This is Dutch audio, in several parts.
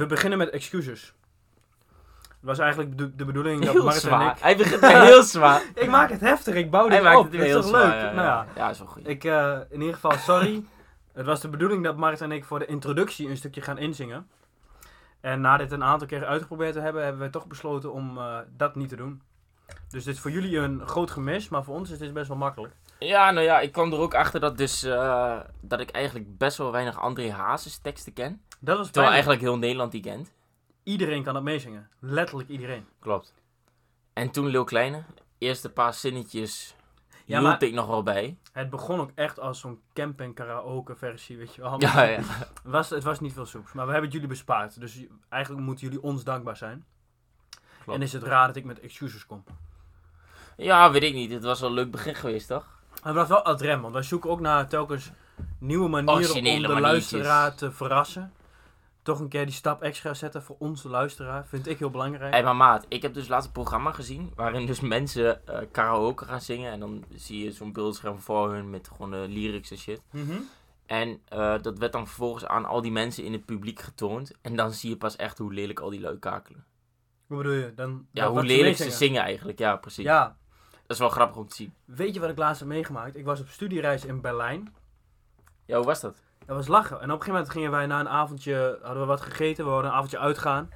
We beginnen met excuses. Het was eigenlijk de, de bedoeling dat Martin en ik... Hij begint heel zwaar. Ik maak het heftig, ik bouw Hij dit maakt op. het Dit weer is heel toch zwaar. leuk? Ja, Nou ja, ja, is wel goed. ik, eh, in ieder geval, sorry. het was de bedoeling dat Martin en ik voor de introductie een stukje gaan inzingen. En na dit een aantal keer uitgeprobeerd te hebben, hebben wij toch besloten om eh, dat niet te doen. Dus dit is voor jullie een groot gemis, maar voor ons is dit best wel makkelijk. Ja, nou ja, ik kwam er ook achter dat, dus, eh, dat ik eigenlijk best wel weinig André Hazes teksten ken. Dat was Terwijl eigenlijk heel Nederland die kent. Iedereen kan dat meezingen. Letterlijk iedereen. Klopt. En toen Leeuw Kleine. Eerste paar zinnetjes Ja, hield ik nog wel bij. Het begon ook echt als zo'n camping karaoke versie, weet je wel. Ja, ja. Het, was, het was niet veel soeps, maar we hebben het jullie bespaard. Dus eigenlijk moeten jullie ons dankbaar zijn. Klopt. En is het raar dat ik met excuses kom. Ja, weet ik niet. Het was wel een leuk begin geweest, toch? Maar dat wel ad rem, want wij zoeken ook naar telkens nieuwe manieren om Originele de maniertjes. luisteraar te verrassen. Toch een keer die stap extra zetten voor onze luisteraar, vind ik heel belangrijk. Hé, maar maat, ik heb dus laatst een programma gezien waarin dus mensen eh, karaoke gaan zingen. En dan zie je zo'n beeldscherm voor hun met gewoon de lyrics en shit. Mhm. En eh, dat werd dan vervolgens aan al die mensen in het publiek getoond. En dan zie je pas echt hoe lelijk al die lui kakelen. Hoe bedoel je? Dan, Ja, hoe lelijk ze zingen eigenlijk. Ja, precies. Ja, Dat is wel grappig om te zien. weet je wat ik laatst heb meegemaakt? Ik was op studiereis in Berlijn. Ja, hoe was dat? Dat was lachen. En op een gegeven moment gingen wij na een avondje, hadden we wat gegeten, we hadden een avondje uitgaan.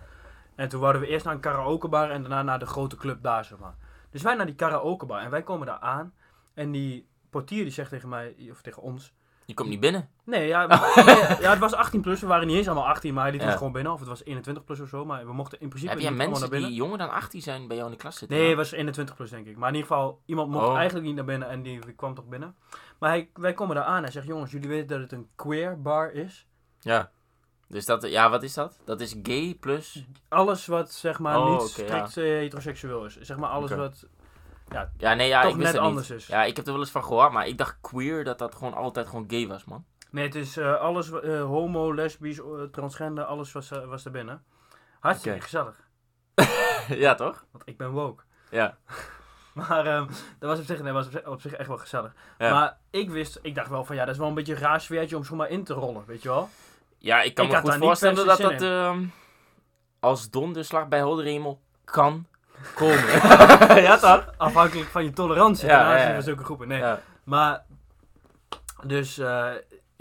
En toen waren we eerst naar een karaokebar en daarna naar de grote club daar, zeg maar. Dus wij naar die karaokebar en wij komen daar aan. En die portier die zegt tegen mij, of tegen ons... Je komt niet binnen. Nee, ja, ja het was 18 plus, we waren niet eens allemaal 18, maar hij liet Ja. ons gewoon binnen. Of het was 21 plus of zo, maar we mochten in principe Heb jij mensen die jonger dan 18 zijn bij jou in de klas zitten? Nee, het was 21 plus denk ik. Maar in ieder geval, iemand mocht Oh. eigenlijk niet naar binnen en die, die kwam toch binnen. Maar hij, wij komen daar aan en hij zegt, jongens, jullie weten dat het een queer bar is? Ja. Dus dat, ja, wat is dat? Dat is gay plus... alles wat zeg maar Oh, niet oké, strikt eh, heteroseksueel is. Zeg maar alles Oké. wat Ja, nee, ja, toch ik wist net anders is. Ja, ik heb er wel eens van gehoord, maar ik dacht queer dat dat gewoon altijd gewoon gay was, man. Nee, het is eh, alles eh, homo, lesbisch, eh, transgender, alles was, eh, was er binnen. Hartstikke Oké. gezellig, ja, toch? want ik ben woke. Ja. Maar ehm, dat was op zich, nee, was op zich, op zich echt wel gezellig. Ja. Maar ik wist, ik dacht wel van ja, dat is wel een beetje een raar sfeertje om zomaar in te rollen, weet je wel. Ja, ik kan Ik me goed voorstellen dat dat ehm, als donderslag bij helder hemel kan komen. ja, toch? Afhankelijk van je tolerantie Ja, ten aanzien ja, van zulke groepen. Nee. Maar, dus eh,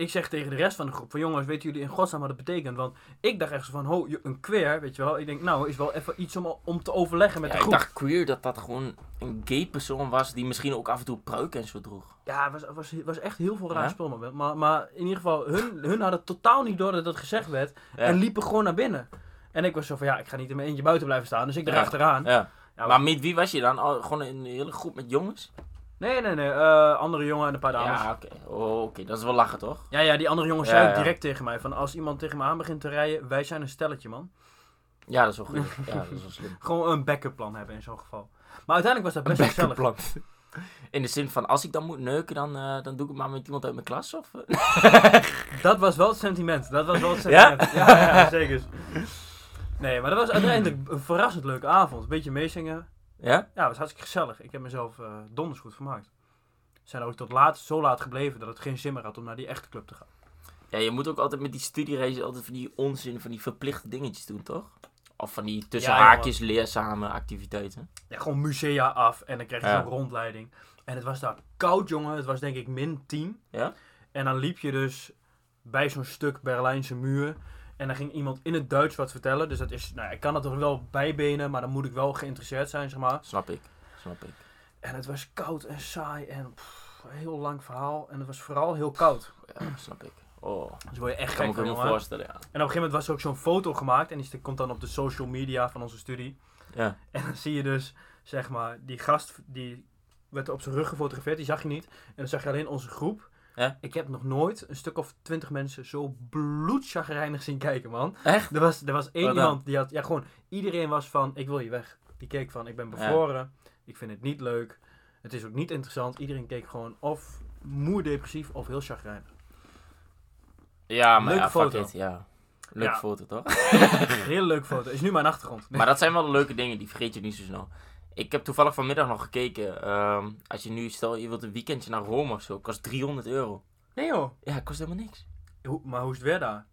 ik zeg tegen de rest van de groep van jongens, weten jullie in godsnaam wat het betekent? Want ik dacht echt zo van, ho, een queer, weet je wel. Ik denk, nou, is wel even iets om, om te overleggen met Ja, de ik groep. dacht queer dat dat gewoon een gay persoon was die misschien ook af en toe pruik en zo droeg. Ja, het was, was, was echt heel veel raar spul. Maar, maar, maar in ieder geval, hun, hun hadden totaal niet door dat dat gezegd werd. Ja. En liepen gewoon naar binnen. En ik was zo van, ja, ik ga niet in mijn eentje buiten blijven staan. Dus ik erachteraan. Ja. Ja, maar met wie was je dan? Oh, gewoon een hele groep met jongens? Nee, nee, nee. eh, andere jongen en een paar dames. Ja, Ja. oké. Oh, oké, dat is wel lachen, toch? ja, die andere jongen Ja, zei ook ja. direct tegen mij van, als iemand tegen me aan begint te rijden, wij zijn een stelletje, man. Ja, dat is wel goed. ja, dat is wel slim. Gewoon een backup plan hebben in zo'n geval. Maar uiteindelijk was dat best wel gezellig. Plan. In de zin van, als ik dan moet neuken, dan, eh, dan doe ik het maar met iemand uit mijn klas, of? eh? Dat was wel het sentiment. Dat was wel het sentiment. Ja, ja, ja, zeker. Nee, maar dat was uiteindelijk een verrassend leuke avond. Een beetje meezingen. Ja? Ja, het was hartstikke gezellig. Ik heb mezelf eh donders goed vermaakt. We zijn ook tot laat, zo laat gebleven dat het geen zin meer had om naar die echte club te gaan. Ja, je moet ook altijd met die studiereizen altijd van die onzin, van die verplichte dingetjes doen, toch? Of van die tussen Ja, haakjes leerzame activiteiten. Ja, gewoon musea af en dan kreeg je Ja. zo'n rondleiding. En het was daar koud, jongen. Het was denk ik min 10. Ja? En dan liep je dus bij zo'n stuk Berlijnse muur. En dan ging iemand in het Duits wat vertellen. Dus dat is, nou, ik kan het er wel bijbenen, maar dan moet ik wel geïnteresseerd zijn, zeg maar. Snap ik. Snap ik. En het was koud en saai en pff, een heel lang verhaal. En het was vooral heel koud. Ja, snap ik. Oh, Dus word je echt kan gek me van, voorstellen, ja. En op een gegeven moment was er ook zo'n foto gemaakt. En die komt dan op de social media van onze studie. Ja. En dan zie je dus, zeg maar, die gast, die werd op zijn rug gefotografeerd. Die zag je niet. En dan zag je alleen onze groep. Ja. Ik heb nog nooit een stuk of twintig mensen zo bloedchagrijnig zien kijken, man. Echt? Er was, er was één Wat dan? iemand die had, ja gewoon, iedereen was van, ik wil je weg. Die keek van, ik ben bevroren. Ik vind het niet leuk. Het is ook niet interessant. Iedereen keek gewoon of moe depressief of heel chagrijnig. Ja, maar Leuke ja, fuck foto. it, ja. Leuke Ja. foto, toch? Heel leuke foto. Is nu mijn achtergrond. Maar dat zijn wel de leuke dingen, die vergeet je niet zo snel. Ik heb toevallig vanmiddag nog gekeken. ehm, als je nu, stel je wilt een weekendje naar Rome of zo, kost 300 euro. Nee joh. Ja, kost helemaal niks. Maar hoe is het weer daar?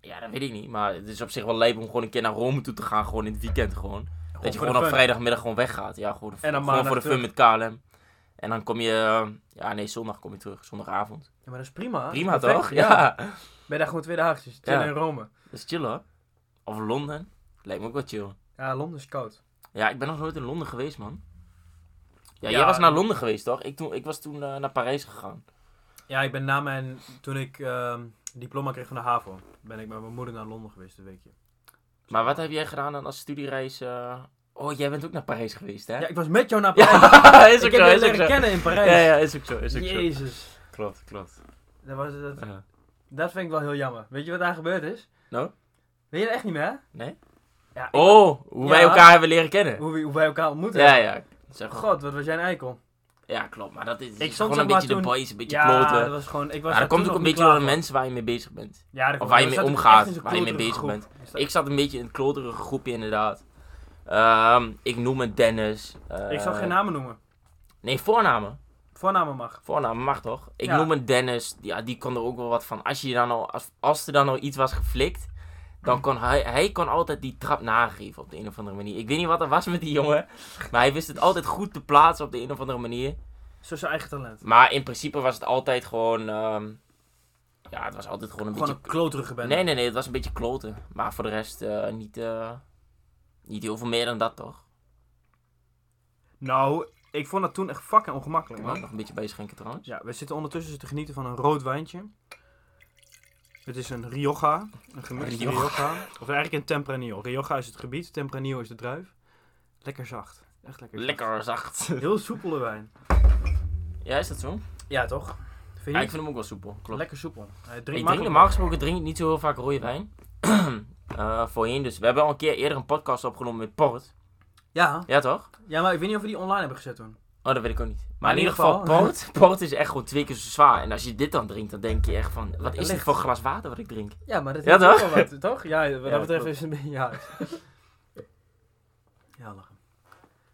Ja, dat weet ik niet. Maar het is op zich wel leuk om gewoon een keer naar Rome toe te gaan. Gewoon in het weekend gewoon. dat je gewoon op vrijdagmiddag gewoon weggaat. Ja, gewoon, En dan gewoon voor de fun terug. met KLM. En dan kom je... eh, Ja, nee, zondag kom je terug. Zondagavond. Ja, maar dat is prima. Prima Perfect. toch? Ja. Ben je daar gewoon twee dagjes. Chillen Ja. in Rome. Dat is chill hoor. Of Londen. Lijkt me ook wel chill. Ja, Londen is koud. Ja, ik ben nog nooit in Londen geweest, man. Ja, Ja, jij was naar Londen geweest, toch? Ik, toen, ik was toen eh, naar Parijs gegaan. Ja, ik ben na mijn... Toen ik ehm, diploma kreeg van de HAVO, ben ik met mijn moeder naar Londen geweest een weekje. Maar wat heb jij gedaan dan als studiereis? eh? Oh, jij bent ook naar Parijs geweest, hè? Ja, ik was met jou naar Parijs. Ja, is ook ik zo, heb je leren kennen in Parijs. Ja, ja, is ook zo, is ook zo. Jezus. Klopt, klopt. Dat, was, dat, Ja. dat vind ik wel heel jammer. Weet je wat daar gebeurd is? Nou? Weet je dat echt niet meer? Nee? Ja, Oh, hoe wij elkaar hebben leren kennen. Hoe, hoe wij elkaar ontmoeten. Ja, ja. Zeg maar. God, wat was jij een eikel. Ja, klopt. Maar dat is, Ik is gewoon een beetje de boys, een beetje Ja, kloten. dat was gewoon... Ik was Maar dat komt ook een beetje door de mensen waar je mee bezig bent. Ja, dat Of waar je mee omgaat, waar je mee bezig groep. bent. Dat- Ik zat een beetje in een kloterige groepje, inderdaad. Ehm, ik noem me Dennis. eh, ik zal geen namen noemen. Nee, voornamen. Voornamen mag. Voornaam mag toch? Ik Ja. noem een Dennis, ja, die kon er ook wel wat van. Als, je dan al, als, als er dan al iets was geflikt, dan kon hij, hij kon altijd die trap nageven op de een of andere manier. Ik weet niet wat er was met die jongen, maar hij wist het altijd goed te plaatsen op de een of andere manier. Zo zijn eigen talent. Maar in principe was het altijd gewoon, ehm, ja, het was altijd gewoon een Gewoon beetje... een kloterige bende. Nee, nee, nee, het was een beetje kloten. Maar voor de rest eh, niet, eh, niet heel veel meer dan dat, toch? Nou, ik vond dat toen echt fucking ongemakkelijk, man. nog een beetje bijschenken trouwens? Ja, we zitten ondertussen te genieten van een rood wijntje. Het is een Rioja, een gemixte Rioja. Rioja. Of eigenlijk een Tempranillo. Rioja is het gebied, Tempranillo is de druif. Lekker zacht. Echt lekker zacht. Lekker zacht. Heel soepele wijn. Ja, is dat zo? Ja, toch? Vind je Ja, ik niet? vind hem ook wel soepel. Klopt. Lekker soepel. Hij drinkt Ik drink normaal gesproken drink ik niet zo heel vaak rode wijn. Eh, voorheen dus. We hebben al een keer eerder een podcast opgenomen met Port. Ja. Ja, toch? ja, maar ik weet niet of we die online hebben gezet toen. Oh, dat weet ik ook niet. Maar in in ieder geval, geval- Port, Port is echt gewoon twee keer zo zwaar. En als je dit dan drinkt, dan denk je echt van... Wat is dit voor glas water wat ik drink? Ja, maar dat is toch? wel wat, toch? Ja, wat Ja, dat betreft is het een beetje... Ja, ja lachen.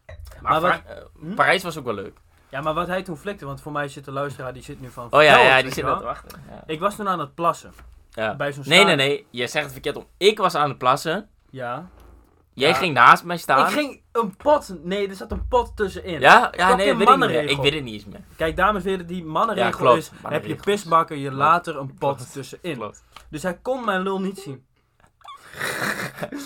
Maar, Maar wat- Fra- eh, hm? Parijs was ook wel leuk. Ja, maar wat hij toen flikte, want voor mij zit de luisteraar, die zit nu van... Oh ja, ja, die zit wel te wachten. Ja. Ik was toen aan het plassen. Ja. Bij zo'n Nee, nee, nee. Je zegt het verkeerd om. Ik was aan het plassen. Ja. Jij Ja. ging naast mij staan. Ik ging een pot... Nee, er zat een pot tussenin. Ja? Ja, nee, weet ik niet meer. Ik weet het niet eens meer. Kijk, dames en heren, die mannenregel Ja, klopt. is... Heb je pisbakken, je later een pot Klopt. tussenin. Klopt. Dus hij kon mijn lul niet zien.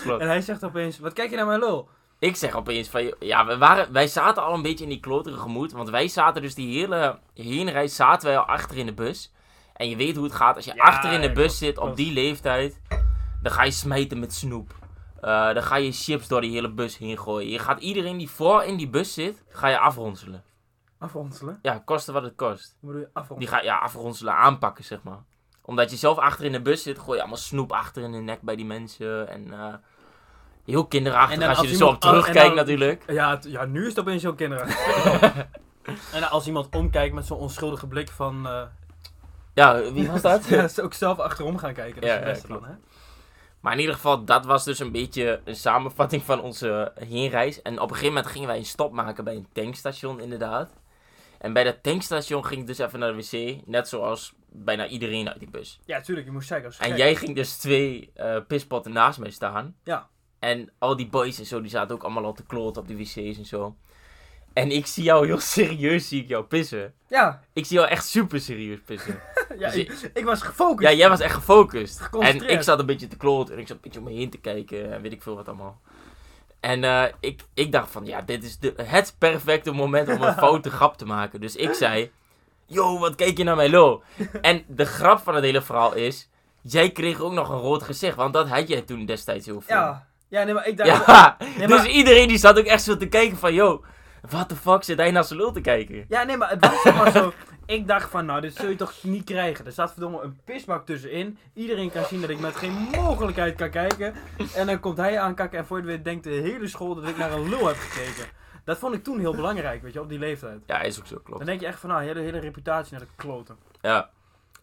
Klopt. En hij zegt opeens, wat kijk je naar mijn lul? Ik zeg opeens van, ja, we waren, wij zaten al een beetje in die kloterige moed. Want wij zaten dus die hele heenreis, zaten wij al achter in de bus. En je weet hoe het gaat, als je Ja, achter in de bus zit op die leeftijd, dan ga je smijten met snoep. Eh, dan ga je chips door die hele bus heen gooien. Je gaat iedereen die voor in die bus zit, ga je afronselen. Afronselen? Ja, koste wat het kost. Hoe bedoel je afronselen? Die ga ja, afronselen, aanpakken, zeg maar. Omdat je zelf achter in de bus zit, gooi je allemaal snoep achter in de nek bij die mensen. En eh, heel kinderachtig En dan als je als er zo op en terugkijkt dan- natuurlijk. Ja, ja, nu is het opeens zo'n kinderachtig. en als iemand omkijkt met zo'n onschuldige blik van... eh, Ja, wie was dat? ja, ook zelf achterom gaan kijken. Dat Ja, is het ja, beste dan, klopt. hè? Maar in ieder geval, dat was dus een beetje een samenvatting van onze heenreis. En op een gegeven moment gingen wij een stop maken bij een tankstation, inderdaad. En bij dat tankstation ging ik dus even naar de wc. Net zoals bijna iedereen uit die bus. Ja, tuurlijk, je moest als En jij ging dus twee eh, pispotten naast mij staan. Ja. En al die boys en zo, die zaten ook allemaal al te kloten op de wc's en zo. En ik zie jou heel serieus, zie ik jou pissen. Ja, Ik zie jou echt super serieus pissen. ja Dus ik, ik was gefocust. Ja, jij was echt gefocust. En ik zat een beetje te kloten en ik zat een beetje om me heen te kijken en weet ik veel wat allemaal. En eh, ik, ik dacht van, ja, dit is de, het perfecte moment om een foute grap te maken. Dus ik zei, yo, wat kijk je naar mijn lul? En de grap van het hele verhaal is, jij kreeg ook nog een rood gezicht, want dat had jij toen destijds heel veel. Ja, ja nee, maar ik dacht... Ja, Nee, dus iedereen die zat ook echt zo te kijken van, yo, what the fuck zit hij naar zijn lul te kijken? Ja, nee, maar het was zeg maar zo. Ik dacht van, nou, dit zul je toch niet krijgen. Er staat verdomme een pisbak tussenin. Iedereen kan zien dat ik met geen mogelijkheid kan kijken. En dan komt hij aankakken en voor het weet denkt de hele school dat ik naar een lul heb gekeken. Dat vond ik toen heel belangrijk, weet je, op die leeftijd. Ja, is ook zo, klopt. Dan denk je echt van, nou, je hebt de hele reputatie naar de kloten. Ja.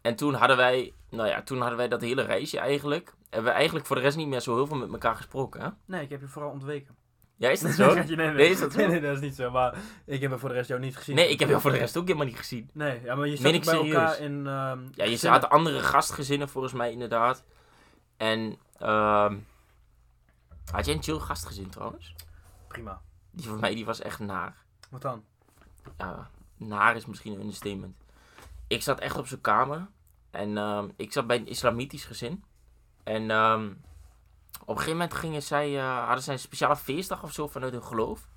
En toen hadden wij, nou ja, toen hadden wij dat hele reisje eigenlijk. Hebben we eigenlijk voor de rest niet meer zo heel veel met elkaar gesproken, hè? Nee, ik heb je vooral ontweken. Ja, is dat zo? nee, nee, Nee, is dat zo? Nee, nee, dat is niet zo. Maar ik heb er voor de rest jou niet gezien. Nee, ik heb jou voor de rest ook helemaal niet gezien. Nee, ja, maar je zat bij serieus? elkaar in... ehm, Ja, je gezinnen. zaten andere gastgezinnen volgens mij inderdaad. En ehm had jij een chill gastgezin trouwens? Prima. Die van mij die was echt naar. Wat dan? Ja, naar is misschien een understatement. Ik zat echt op zijn kamer. En ehm, ik zat bij een islamitisch gezin. En ehm, op een gegeven moment gingen zij, eh, hadden zij een speciale feestdag of zo vanuit hun geloof.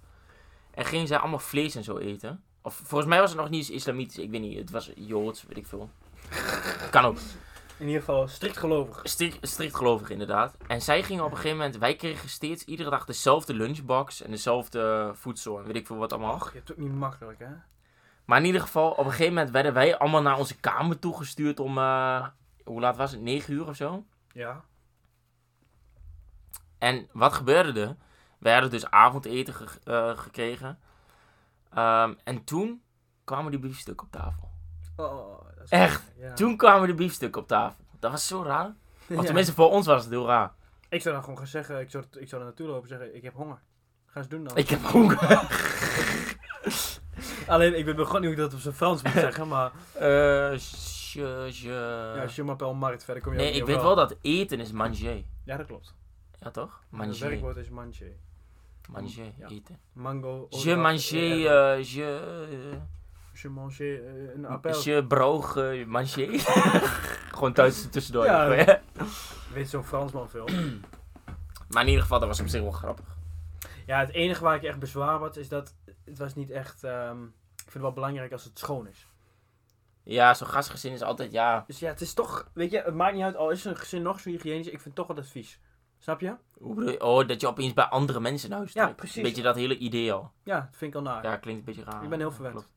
En gingen zij allemaal vlees en zo eten. Of volgens mij was het nog niet eens islamitisch. Ik weet niet, het was joods, weet ik veel. kan ook. In ieder geval strikt gelovig. Strikt, strikt gelovig inderdaad. En zij gingen op een gegeven moment, wij kregen steeds iedere dag dezelfde lunchbox en dezelfde voedsel en weet ik veel wat allemaal. Och, je hebt het ook niet makkelijk, hè? Maar in ieder geval, op een gegeven moment werden wij allemaal naar onze kamer toegestuurd om, eh, hoe laat was het, 9 uur of zo. Ja. En wat gebeurde er? Wij hadden dus avondeten ge- eh, gekregen. Ehm, en toen kwamen die biefstukken op tafel. Oh, dat is Echt? Ja. Toen kwamen de biefstukken op tafel. Dat was zo raar. Ja. tenminste, voor ons was het heel raar. Ik zou dan gewoon gaan zeggen, ik zou, ik zou er naartoe lopen en zeggen, ik heb honger. Ga eens doen dan. Ik heb honger. Alleen, ik ben begonnen hoe ik dat op zijn Frans moet zeggen, maar... Eh, je, je... ja, je m'appelle Markt, verder kom je Nee, ik niet weet wel dat eten is manger. Ja, dat klopt. Ja, toch? Het Manger. werkwoord is manche. Manger, Ja. eten. Mango. Je manger, eh, eh, je... Je mange eh, een appel. Je broog, eh, manger. Gewoon thuis tussendoor. Ja. Ja. Weet zo'n Fransman veel. Maar in ieder geval, dat was op zich wel grappig. ja, het enige waar ik echt bezwaar had, is dat het was niet echt... ehm, ik vind het wel belangrijk als het schoon is. Ja, zo'n gastgezin is altijd, ja... Dus ja, het is toch... Weet je, het maakt niet uit, al is een gezin nog zo hygiënisch, ik vind het toch altijd vies. Snap je? Hoe bedoel je? Oh, dat je opeens bij andere mensen in huis Ja, trekt. precies. Een beetje dat hele idee al. Ja, dat vind ik al naar. Ja, klinkt een beetje raar. Ik ben heel verwend. klopt.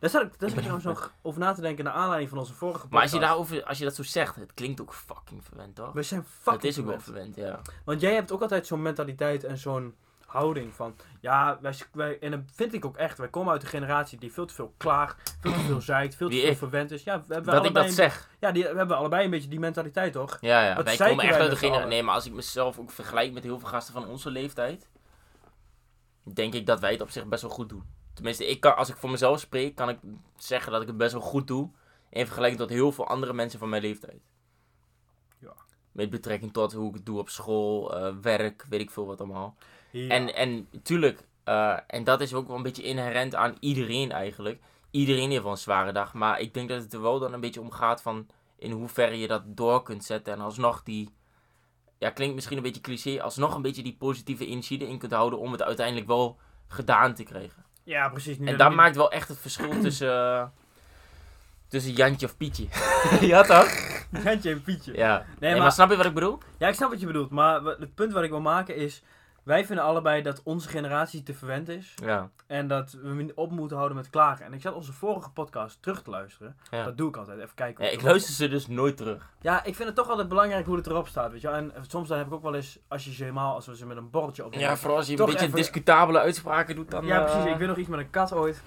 Daar zat ik, daar zat ik nou heel zo over na te denken naar aanleiding van onze vorige podcast. Maar als je, daarover, als je dat zo zegt, het klinkt ook fucking verwend, toch? We zijn fucking Het is ook wel verwend, ja. Want jij hebt ook altijd zo'n mentaliteit en zo'n houding van... Ja, wij, wij, en dat vind ik ook echt. Wij komen uit een generatie die veel te veel klaagt, veel te veel zeikt, veel te veel ik? verwend is. Ja, we hebben Dat ik dat een- zeg. Ja, die, we hebben allebei een beetje die mentaliteit, toch? Ja, ja. Wat Wij komen echt uit degene... allen? Nee, maar als ik mezelf ook vergelijk met heel veel gasten van onze leeftijd... Denk ik dat wij het op zich best wel goed doen. Tenminste, ik kan, als ik voor mezelf spreek, kan ik zeggen dat ik het best wel goed doe. In vergelijking tot heel veel andere mensen van mijn leeftijd. Ja. Met betrekking tot hoe ik het doe op school, eh, werk, weet ik veel wat allemaal. Ja. En, en tuurlijk, eh, en dat is ook wel een beetje inherent aan iedereen eigenlijk. Iedereen heeft wel een zware dag. Maar ik denk dat het er wel dan een beetje om gaat van in hoeverre je dat door kunt zetten. En alsnog die, ja klinkt misschien een beetje cliché, alsnog een beetje die positieve energie erin kunt houden om het uiteindelijk wel gedaan te krijgen. ja, precies. Nu En dat maakt wel echt het verschil tussen, eh, tussen Jantje of Pietje. ja toch? Jantje en Pietje. Ja. Nee, Nee, maar... maar- snap je wat ik bedoel? Ja, ik snap wat je bedoelt. Maar het punt wat ik wil maken is... Wij vinden allebei dat onze generatie te verwend is. Ja. En dat we op moeten houden met klagen. En ik zat onze vorige podcast terug te luisteren. Ja. Dat doe ik altijd. Even kijken. ja ik er- luister ze dus nooit terug. Ja, ik vind het toch altijd belangrijk hoe het erop staat, weet je. En soms dan heb ik ook wel eens, als je ze helemaal, als we ze met een bordje op Ja, vooral als je een beetje even- discutabele uitspraken doet dan... Ja, eh, precies. Ik weet nog iets met een kat ooit.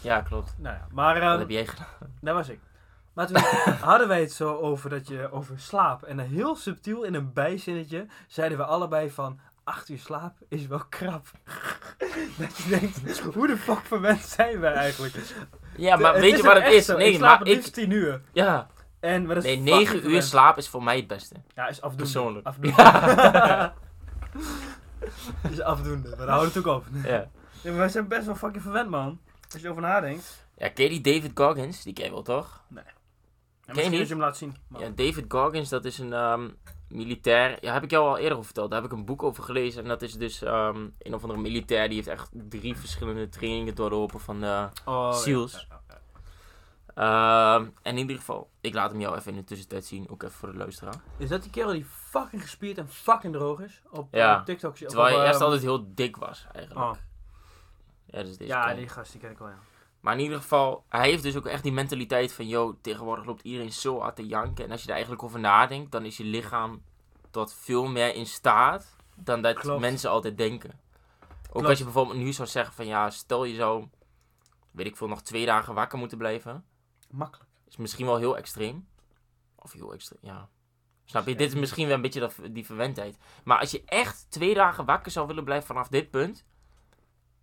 Ja, klopt. Nou ja, maar Dat ehm heb jij gedaan. daar was ik. Maar toen hadden wij het zo over dat je over slaap. En dan heel subtiel in een bijzinnetje zeiden we allebei van... Acht uur slaap is wel krap. dat je denkt, hoe de fuck verwend zijn wij eigenlijk? Ja, maar weet je wat het is? zo. ik Nee, slaap maar het ik... 10 uur. Ja, En, maar dat is nee, 9 uur slaap is voor mij het beste. Ja, is afdoende. Persoonlijk. Afdoende. is afdoende. Maar daar houden we het ook op. Ja. Ja, maar wij zijn best wel fucking verwend, man. Als je erover nadenkt. Ja, ken je die David Goggins? Die ken je wel, toch? Ja, niet? als je hem laat zien. Maar- Ja, David Goggins, dat is een ehm, militair. Ja, heb ik jou al eerder over verteld. Daar heb ik een boek over gelezen. En dat is dus ehm, een of andere militair. Die heeft echt drie verschillende trainingen doorlopen van eh, Oh, Seals. ja, ja, ja. Ehm, en in ieder geval, ik laat hem jou even in de tussentijd zien. Ook even voor de luisteraar. Is dat die kerel die fucking gespierd en fucking droog is? Op, Ja. op TikTok. of Terwijl hij eerst altijd heel dik was, eigenlijk. Oh. Ja, dus deze Ja, die gast die ken ik wel, ja. Maar in ieder geval, hij heeft dus ook echt die mentaliteit van, yo, tegenwoordig loopt iedereen zo hard te janken. En als je er eigenlijk over nadenkt, dan is je lichaam tot veel meer in staat dan dat Klopt. mensen altijd denken. Ook Klopt. als je bijvoorbeeld nu zou zeggen van, ja, stel je zou, weet ik veel, nog twee dagen wakker moeten blijven. Makkelijk. Is misschien wel heel extreem. Of heel extreem, ja. Snap je? Dit is misschien wel een beetje dat, die verwendheid. Maar als je echt twee dagen wakker zou willen blijven vanaf dit punt,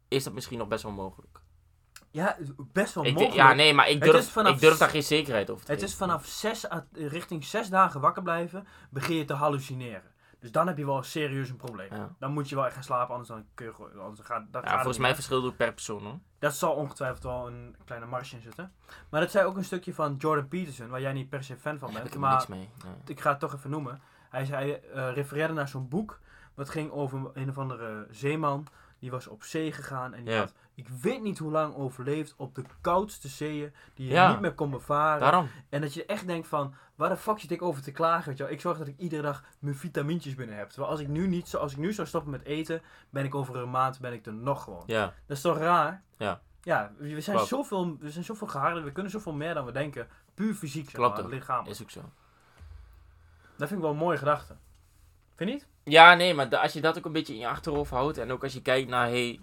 is dat misschien nog best wel mogelijk. Ja, best wel Ik, mogelijk. ja, nee, maar ik durf, ik durf daar geen zekerheid over te Het is vanaf zes, richting zes dagen wakker blijven, begin je te hallucineren. Dus dan heb je wel serieus een probleem. Ja. Dan moet je wel echt gaan slapen, anders dan kun je anders gaat, dan Ja, gaat volgens mij verschilt het ook per persoon hoor. Dat zal ongetwijfeld wel een kleine marge in zitten. Maar dat zei ook een stukje van Jordan Peterson, waar jij niet per se fan van bent. ik Maar niks mee. Nee. ik ga het toch even noemen. Hij, zei, hij eh, refereerde naar zo'n boek. Wat ging over een of andere zeeman. Die was op zee gegaan. En die Ja. had, ik weet niet hoe lang overleefd op de koudste zeeën. Die je Ja. niet meer kon bevaren. Daarom. En dat je echt denkt van, waar de fuck zit ik over te klagen? Weet je wel? Ik zorg dat ik iedere dag mijn vitamintjes binnen heb. Terwijl als ik nu niet, zo- als ik nu zou stoppen met eten, ben ik over een maand ben ik er nog gewoon. Ja. Dat is toch raar? Ja. Ja, we zijn, Klopt. zoveel, we zijn zoveel geharder, we kunnen zoveel meer dan we denken. Puur fysiek, zeg Klopt maar, ook. lichaam. Is ook zo. Dat vind ik wel een mooie gedachte. Vind je niet? Ja, nee, maar als je dat ook een beetje in je achterhoofd houdt. En ook als je kijkt naar, hey,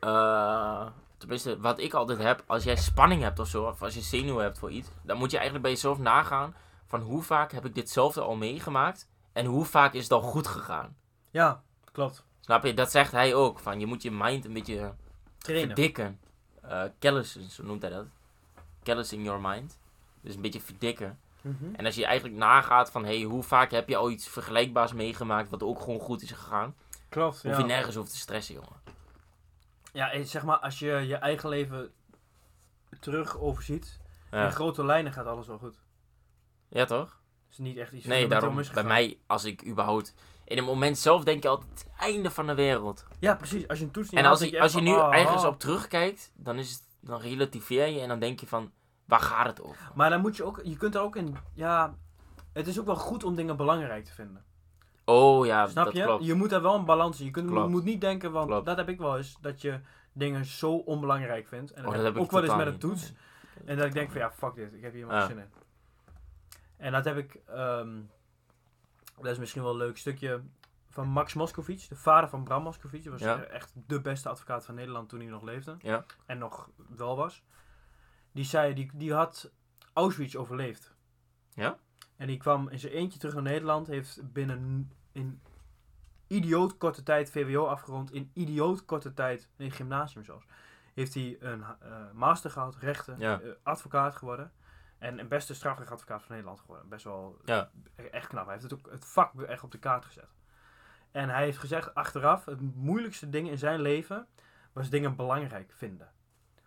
eh, tenminste, wat ik altijd heb. Als jij spanning hebt of zo, of als je zenuwen hebt voor iets. Dan moet je eigenlijk bij jezelf nagaan. Van hoe vaak heb ik ditzelfde al meegemaakt. En hoe vaak is het al goed gegaan. Ja, klopt. Snap je? Dat zegt hij ook. Van je moet je mind een beetje Trainen. verdikken. Eh callussen, zo noemt hij dat. Callous in your mind. Dus een beetje verdikken. Mhm. En als je eigenlijk nagaat van, hey, hoe vaak heb je al iets vergelijkbaars meegemaakt wat ook gewoon goed is gegaan, Klopt, hoef ja. je nergens over te stressen, jongen. Ja, zeg maar, als je je eigen leven terug overziet, in grote lijnen gaat alles wel goed. ja toch? Is niet echt iets Nee, daarom, bij mij, als ik überhaupt, in het moment zelf denk je altijd, het einde van de wereld. Ja, precies. Als je een toets niet En als, je als je nu ah, ergens ah. op terugkijkt, dan, is het, dan relativeer je en dan denk je van, waar gaat het over? Maar dan moet je ook, je kunt er ook in, ja, het is ook wel goed om dingen belangrijk te vinden. Oh ja, Snap dat je? klopt. Je moet daar wel een balans in. Je kunt, Klopt. moet niet denken, want Klopt. dat heb ik wel eens, dat je dingen zo onbelangrijk vindt. En Oh, dat, dat heb ik ook wel eens met een niet. toets. En dat ik denk van ja, fuck dit, ik heb hier helemaal Ja. geen zin in. En dat heb ik, ehm, dat is misschien wel een leuk stukje van Max Moscovic, de vader van Bram Moscovic. Was Ja. echt de beste advocaat van Nederland toen hij nog leefde. Ja. En nog wel was. Die zei, die, die had Auschwitz overleefd. Ja? En die kwam in zijn eentje terug naar Nederland, heeft binnen in idioot korte tijd VWO afgerond, in idioot korte tijd, nee, gymnasium zelfs, heeft hij een eh, master gehad, rechten, Ja. eh, advocaat geworden. En een beste strafrechtadvocaat van Nederland geworden. Best wel Ja. e- echt knap. Hij heeft het ook het vak echt op de kaart gezet. En hij heeft gezegd achteraf, het moeilijkste ding in zijn leven was dingen belangrijk vinden.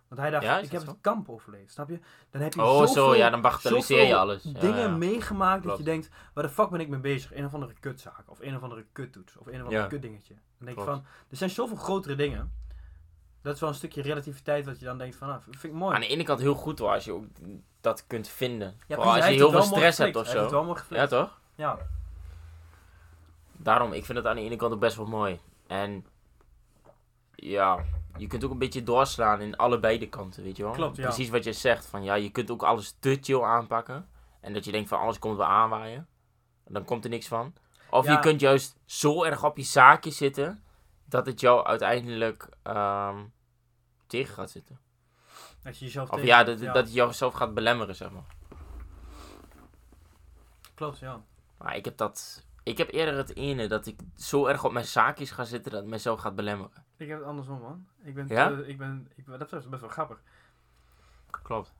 Want hij dacht, Ja, ik heb zo? het kamp overleefd, snap je? Dan heb je Oh zoveel, zo, ja, dan bagatelliseer je alles. Dingen ja. meegemaakt dat je denkt, waar de fuck ben ik mee bezig? Een of andere kutzaak, of een of andere kuttoets, of een of ander kutdingetje. Dan denk je van, er zijn zoveel grotere dingen. Dat is wel een stukje relativiteit wat je dan denkt van, ah, vind ik mooi. Aan de ene kant heel goed hoor, als je ook dat kunt vinden. Ja, Vooral precies, als je heel het veel stress hebt of het zo. wel mooi Ja toch? Ja. Daarom, ik vind het aan de ene kant ook best wel mooi. En ja, je kunt ook een beetje doorslaan in allebei de kanten, weet je wel. Klopt, ja. Precies wat je zegt, van ja, je kunt ook alles te chill aanpakken. En dat je denkt van alles komt wel aanwaaien. En dan komt er niks van. Of Ja. je kunt juist zo erg op je zaakje zitten, dat het jou uiteindelijk ehm, tegen gaat zitten. Dat je jezelf Of ja, dat, dat het jouzelf gaat belemmeren, zeg maar. Klopt, ja. Maar ik heb dat... Ik heb eerder het ene dat ik zo erg op mijn zaakjes ga zitten dat het mezelf gaat belemmeren. Ik heb het andersom, man. Ik ben, Ja? te- ik ben, ik, dat is best wel grappig. Klopt.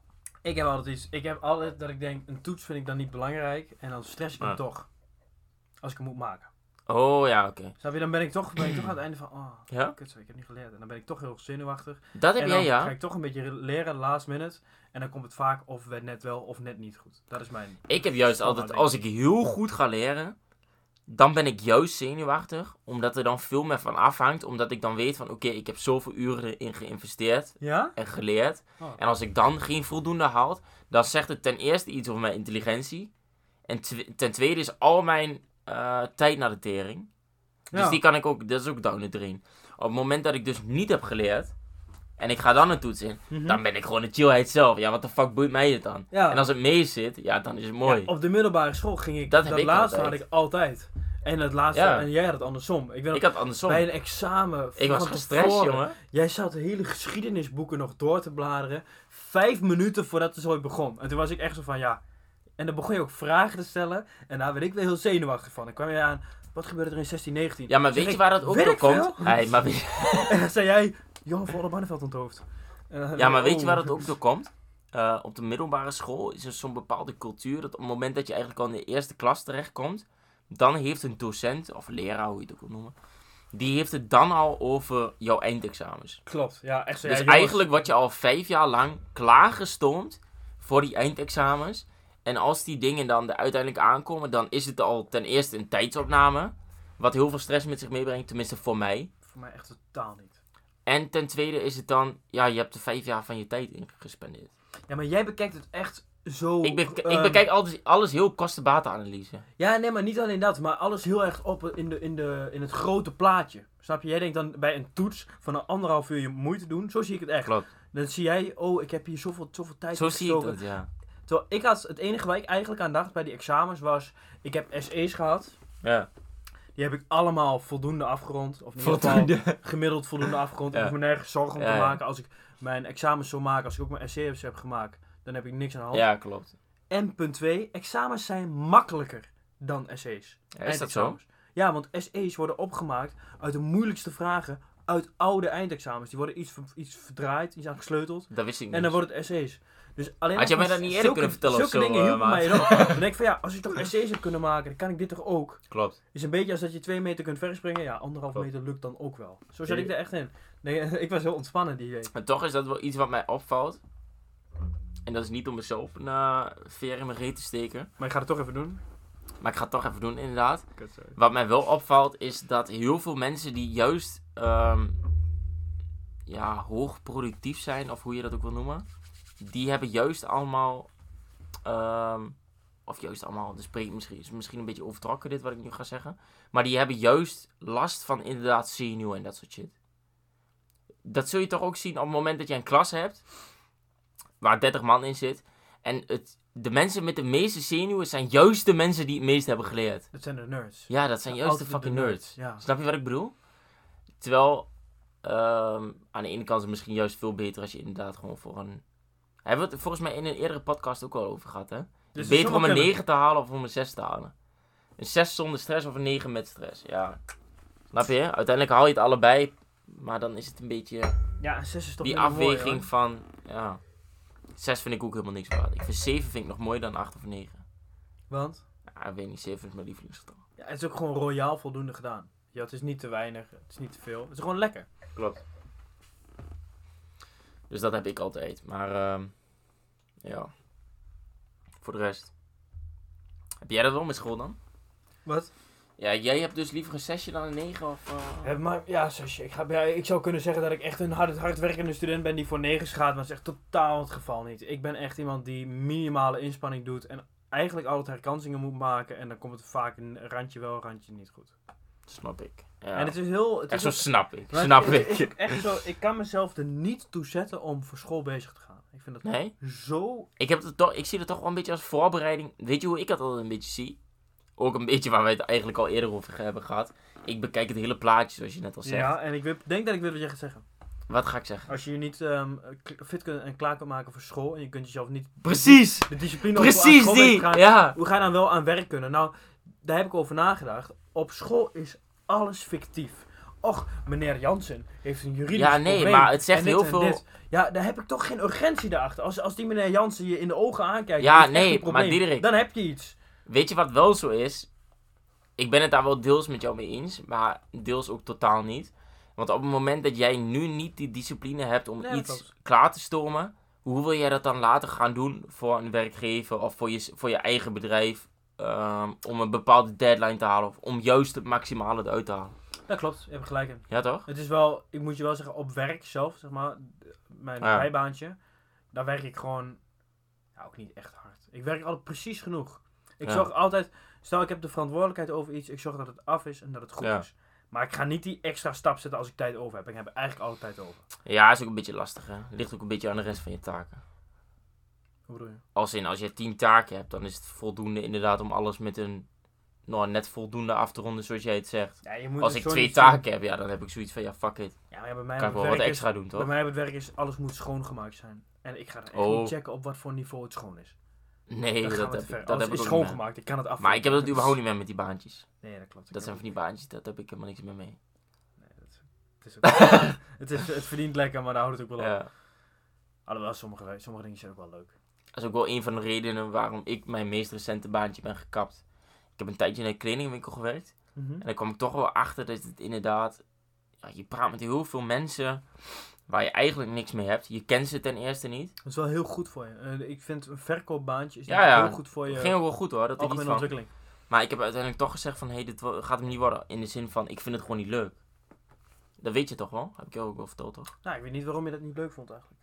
Ik heb altijd iets, ik heb altijd dat ik denk, een toets vind ik dan niet belangrijk. En dan stress ik hem toch. Als ik hem moet maken. Oh ja, oké. Snap je, dan ben ik toch, ben ik toch aan het einde van, oh, Ja? kut, ik heb niet geleerd. En dan ben ik toch heel zenuwachtig. Dat heb jij, dan ja? ga ik toch een beetje leren, last minute. En dan komt het vaak of net wel of net niet goed. Dat is mijn... Ik heb juist altijd, als ik heel goed ga leren, dan ben ik juist zenuwachtig. Omdat er dan veel meer van afhangt. Omdat ik dan weet van, oké, ik heb zoveel uren erin geïnvesteerd Ja? en geleerd. Oh. En als ik dan geen voldoende haal, dan zegt het ten eerste iets over mijn intelligentie. En ten tweede is al mijn eh, tijd naar de tering. Dus Ja. die kan ik ook, dat is ook down the drain. Op het moment dat ik dus niet heb geleerd, en ik ga dan een toets in, Mhm. dan ben ik gewoon de chillheid zelf. Ja, wat de fuck boeit mij het dan? Ja. En als het mee zit, ja, dan is het mooi. Ja, op de middelbare school ging ik, Dat ik laatste altijd. had ik altijd. En het laatste, Ja. en jij had het andersom. Ik ik had andersom. bij een examen Ik was gestrest, jongen. Jij zat de hele geschiedenisboeken nog door te bladeren. Vijf minuten voordat het zo begon. En toen was ik echt zo van, ja... En dan begon je ook vragen te stellen. En daar werd ik weer heel zenuwachtig van. Dan kwam je aan, wat gebeurde er in 1619? Ja, maar weet je ik, waar dat ook door ik komt? Hey, maar En dan zei jij, Johan van der Barneveld onthoofd. En dan- Ja, maar weet je oh. waar dat ook door komt? Eh, op de middelbare school is er zo'n bepaalde cultuur dat op het moment dat je eigenlijk al in de eerste klas terechtkomt, dan heeft een docent, of leraar, hoe je het ook wil noemen, die heeft het dan al over jouw eindexamens. Klopt, ja, echt zo. Dus jongens, eigenlijk wat je al vijf jaar lang klaargestoomd voor die eindexamens. En als die dingen dan er uiteindelijk aankomen, dan is het al ten eerste een tijdsopname. Wat heel veel stress met zich meebrengt, tenminste voor mij. Voor mij echt totaal niet. En ten tweede is het dan, ja, je hebt er vijf jaar van je tijd in gespendeerd. Ja, maar jij bekijkt het echt zo... Ik, bek- ik ehm, bekijk alles, alles heel kosten-batenanalyse. Ja, nee, maar niet alleen dat, maar alles heel erg op in, de, in, de, in het grote plaatje. Snap je? Jij denkt dan bij een toets van een anderhalf uur je moeite doen. Zo zie ik het echt. Klopt. Dan zie jij, oh, ik heb hier zoveel, zoveel tijd Zo zie ik dat, ja. Terwijl ik had, het enige waar ik eigenlijk aan dacht bij die examens was, ik heb SE's gehad. Ja. Die heb ik allemaal voldoende afgerond. Of in ieder geval gemiddeld voldoende afgerond. Ik hoef me nergens zorgen om te maken. Als ik mijn examens zou maken, als ik ook mijn SC's heb gemaakt, dan heb ik niks aan de hand. Ja, klopt. En punt 2, examens zijn makkelijker dan. Ja, is dat zo? Ja, want SE's worden opgemaakt uit de moeilijkste vragen uit oude eindexamens. Die worden iets, iets verdraaid, iets aan gesleuteld. Dat wist ik niet. En dan wordt het SC's. Dus alleen Had je mij dat niet eerder kunnen vertellen of zo, dingen eh, hielpen mij dan. Denk ik van ja, als ik toch SC's heb kunnen maken, dan kan ik dit toch ook. Klopt. Is een beetje als dat je twee meter kunt verspringen. Ja, anderhalf Klopt. meter lukt dan ook wel. Zo zat ik er echt in. Nee, ik was heel ontspannen die week. Maar toch is dat wel iets wat mij opvalt. En dat is niet om mezelf een veer in mijn reet te steken. Maar ik ga het toch even doen. Maar ik ga het toch even doen, inderdaad. Wat mij wel opvalt is dat heel veel mensen die juist ehm, ja, hoog productief zijn, of hoe je dat ook wil noemen, die hebben juist allemaal, ehm, of juist allemaal, spreekt misschien, is misschien een beetje overtrokken dit wat ik nu ga zeggen, maar die hebben juist last van inderdaad zenuwen en dat soort shit. Dat zul je toch ook zien op het moment dat je een klas hebt, waar 30 man in zit, en het, de mensen met de meeste zenuwen zijn juist de mensen die het meest hebben geleerd. Dat zijn de nerds. Ja, dat zijn juist de fucking nerds. Ja. Snap je wat ik bedoel? Terwijl, ehm, aan de ene kant is het misschien juist veel beter als je inderdaad gewoon voor een... Hebben we het volgens mij in een eerdere podcast ook al over gehad, hè? Dus beter om een sommige- 9 te halen of om een 6 te halen. Een 6 zonder stress of een 9 met stress, ja. Snap je? Uiteindelijk haal je het allebei, maar dan is het een beetje Ja, een 6 is toch die mooi, afweging van, ja... 6 vind ik ook helemaal niks waard. Ik vind 7 vind ik nog mooier dan 8 of 9. Want Ja, ik weet niet, 7 is mijn lievelingsgetal. ja, het is ook gewoon royaal voldoende gedaan. Ja, het is niet te weinig, het is niet te veel. Het is gewoon lekker. Klopt. Dus dat heb ik altijd. Maar ehm, ja. Voor de rest. Heb jij dat wel met school dan? Wat? Ja, jij hebt dus liever een 6 dan een 9 of... eh? Ja, maar ja, zusje, ik, ga, ja, ik zou kunnen zeggen dat ik echt een hard, hardwerkende student ben die voor 9 gaat, maar dat is echt totaal het geval niet. Ik ben echt iemand die minimale inspanning doet en eigenlijk altijd herkansingen moet maken en dan komt het vaak een randje wel, een randje niet goed. Snap ik. Ja. En het is heel... Het Echt is zo ook- snap ik. Snap het ik. is ook echt zo, ik kan mezelf er niet toe zetten om voor school bezig te gaan. Ik vind dat Nee? zo... Ik, heb het toch, ik zie het toch wel een beetje als voorbereiding. Weet je hoe ik dat altijd een beetje zie? Ook een beetje waar wij het eigenlijk al eerder over hebben gehad. Ik bekijk het hele plaatje, zoals je net al zegt. Ja, en ik denk dat ik weet wat jij gaat zeggen. Wat ga ik zeggen? Als je je niet ehm, fit kunt en klaar kunt maken voor school en je kunt jezelf niet Precies! de discipline aan Precies mee te die! gaan, Ja! Hoe ga je dan wel aan werk kunnen? Nou, daar heb ik over nagedacht. Op school is alles fictief. Och, meneer Jansen heeft een juridisch Ja, nee, probleem maar het zegt en dit heel en veel- dit. Ja, daar heb ik toch geen urgentie daarachter. Als, als die meneer Jansen je in de ogen aankijkt, Ja, echt nee, probleem, maar Diederik- dan heb je iets. Weet je wat wel zo is? Ik ben het daar wel deels met jou mee eens, maar deels ook totaal niet. Want op het moment dat jij nu niet die discipline hebt om Nee, dat iets klopt. klaar te stomen, hoe wil jij dat dan later gaan doen voor een werkgever of voor je, voor je eigen bedrijf? Ehm, om een bepaalde deadline te halen of om juist het maximale eruit te halen. Dat klopt, je hebt gelijk in. Ja toch? Het is wel, ik moet je wel zeggen, op werk zelf, zeg maar, mijn Ja. bijbaantje, daar werk ik gewoon, ja, ook niet echt hard. Ik werk altijd precies genoeg. Ik zorg altijd, stel ik heb de verantwoordelijkheid over iets, ik zorg dat het af is en dat het goed is. Maar ik ga niet die extra stap zetten als ik tijd over heb. Ik heb eigenlijk altijd tijd over. Ja, is ook een beetje lastig hè. Ligt ook een beetje aan de rest van je taken. Als in, als je tien taken hebt, dan is het voldoende inderdaad om alles met een, nou net voldoende af te ronden zoals jij het zegt. Ja, je moet Als ik twee taken heb, ja, dan heb ik zoiets van, ja, fuck it. Ja, maar ja, bij mij Kan ik wel wat extra is, doen, Bij toch? mij op het werk is, alles moet schoongemaakt zijn. En ik ga er echt Oh. niet checken op wat voor niveau het schoon is. Nee, dat heb ver. ik, dat heb ik is schoongemaakt, ik kan het af. Maar ik heb dat überhaupt niet meer met die baantjes. Nee, dat klopt. Dat zijn van die baantjes, dat heb ik helemaal niks meer mee. Nee, dat, het, is ook, het, is, het verdient lekker, maar daar houdt het ook wel op. Ja. Alhoewel, sommige, sommige dingen zijn ook wel leuk. Dat is ook wel een van de redenen waarom ik mijn meest recente baantje ben gekapt. Ik heb een tijdje in een kledingwinkel gewerkt. En dan kwam ik toch wel achter dat het inderdaad... Ja, je praat met heel veel mensen waar je eigenlijk niks mee hebt. Je kent ze ten eerste niet. Dat is wel heel goed voor je. Eh, ik vind een verkoopbaantje is Ja, ja. heel goed voor je Het ging ook wel goed hoor, dat algemene van. ontwikkeling. Maar ik heb uiteindelijk toch gezegd van, hé, hey, dit gaat hem niet worden. In de zin van, ik vind het gewoon niet leuk. Dat weet je toch wel? Heb ik jou ook wel verteld, toch? Nou, ik weet niet waarom je dat niet leuk vond eigenlijk.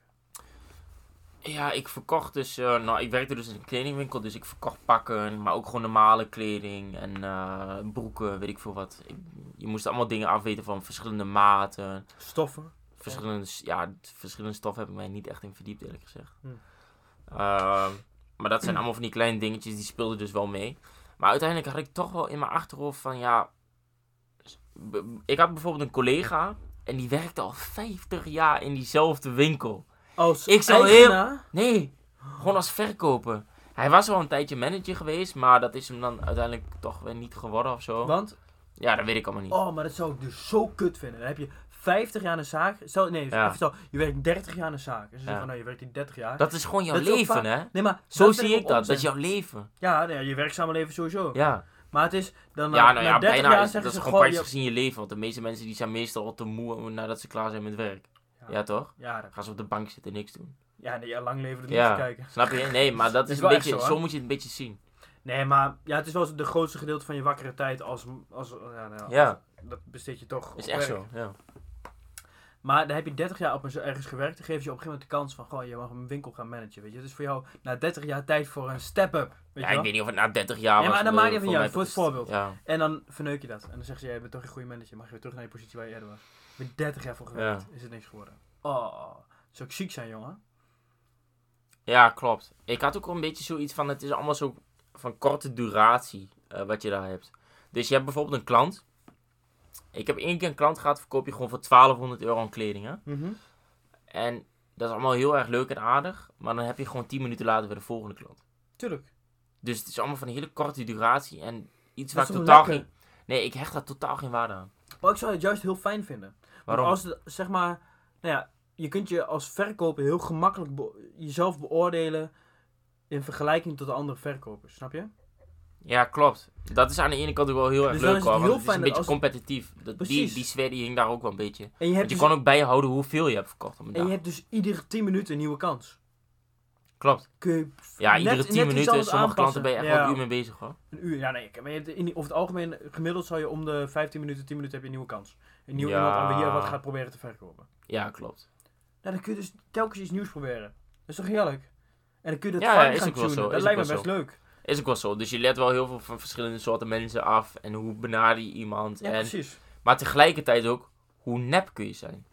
Ja, ik verkocht dus, eh, nou, ik werkte dus in een kledingwinkel, dus ik verkocht pakken, maar ook gewoon normale kleding en eh, broeken, weet ik veel wat. Ik, je moest allemaal dingen afweten van verschillende maten, Stoffen. verschillende, ja, verschillende stoffen heb ik mij niet echt in verdiept, eerlijk gezegd. Hm. Ehm, maar dat zijn allemaal van die kleine dingetjes, die speelden dus wel mee. Maar uiteindelijk had ik toch wel in mijn achterhoofd van, ja, ik had bijvoorbeeld een collega en die werkte al 50 jaar in diezelfde winkel. Als Ik zou eigenaar? Nee, gewoon als verkoper. Hij was wel een tijdje manager geweest, maar dat is hem dan uiteindelijk toch weer niet geworden of zo. Want, Ja, dat weet ik allemaal niet. oh, maar dat zou ik dus zo kut vinden. Dan heb je 50 jaar in een zaak. Stel, nee, Ja. even stel, je werkt 30 jaar in een zaak. En ze zeggen Ja. van, nou, je werkt hier 30 jaar. Dat is gewoon jouw Dat leven, hè? nee, maar Zo zie ik dat. Dat is jouw leven. Ja, nee, je werkzame leven sowieso. Ja, Maar het is, dan ja na, nou ja, 30 bijna jaar is, dat zeggen is ze, gewoon je- gezien je leven. Want de meeste mensen die zijn meestal al te moe nadat ze klaar zijn met werk. Ja, toch? Ja, dat, gaan ze op de bank zitten en niks doen. ja, nee, ja, lang leven er niet Ja. te kijken. Snap je? Nee, maar dat is Is een beetje, zo, moet je het een beetje zien. Nee, maar ja, het is wel de grootste gedeelte van je wakkere tijd als, als ja, nou, als- dat besteed je toch Is op echt werk. zo, ja. Maar dan heb je 30 jaar op een, ergens gewerkt, dan geef je op een gegeven moment de kans van, goh, je mag een winkel gaan managen, weet je. Het is voor jou na 30 jaar tijd voor een step-up, Ja, je ik weet niet of het na 30 jaar was. maar dat eh, maakt niet van jou, voor het voorbeeld. Ja, En dan verneuk je dat. En dan zeggen ze, jij bent toch een goede manager, mag je weer terug naar je positie waar je eerder was. Je bent 30 jaar voor gewerkt, is het niks geworden. Oh, zou ik ziek zijn, jongen. Ja, klopt. Ik had ook een beetje zoiets van, het is allemaal zo van korte duratie eh, wat je daar hebt. Dus je hebt bijvoorbeeld een klant. Ik heb één keer een klant gehad, verkoop je gewoon voor 1200 euro aan kleding. Hè? En dat is allemaal heel erg leuk en aardig. Maar dan heb je gewoon 10 minuten later weer de volgende klant. Tuurlijk. Dus het is allemaal van een hele korte duratie en iets waar ik totaal geen... Nee, ik hecht daar totaal geen waarde aan. Maar ik zou het juist heel fijn vinden. Want Waarom? als het, zeg maar, nou ja, je kunt je als verkoper heel gemakkelijk be- jezelf beoordelen in vergelijking tot de andere verkopers, snap je? Ja, klopt. Dat is aan de ene kant ook wel heel erg Dus leuk het hoor. heel Want het is een beetje als- competitief. Dat, die, die sfeer die hing daar ook wel een beetje. En je hebt, Want je dus, kon ook bijhouden hoeveel je hebt verkocht op een en dag. je hebt dus iedere 10 minuten een nieuwe kans. Klopt. Je Ja, net- iedere net 10 iets minuten, sommige klanten ben je echt Ja. wel een uur mee bezig hoor. Een uur, ja nee, maar je hebt in, over het algemeen, gemiddeld zou je om de 15 minuten, 10 minuten heb je een nieuwe kans. Een nieuw Ja. iemand aan wie je wat gaat proberen te verkopen. Ja, klopt. Nou, dan kun je dus telkens iets nieuws proberen. Dat is toch heerlijk? En dan kun je dat Ja, fijn gaan tunen. zo, Dat lijkt me best zo. leuk. Is ook wel zo. Dus je let wel heel veel van verschillende soorten mensen af. En hoe benader je iemand. Ja, en, precies. maar tegelijkertijd ook, hoe nep kun je zijn.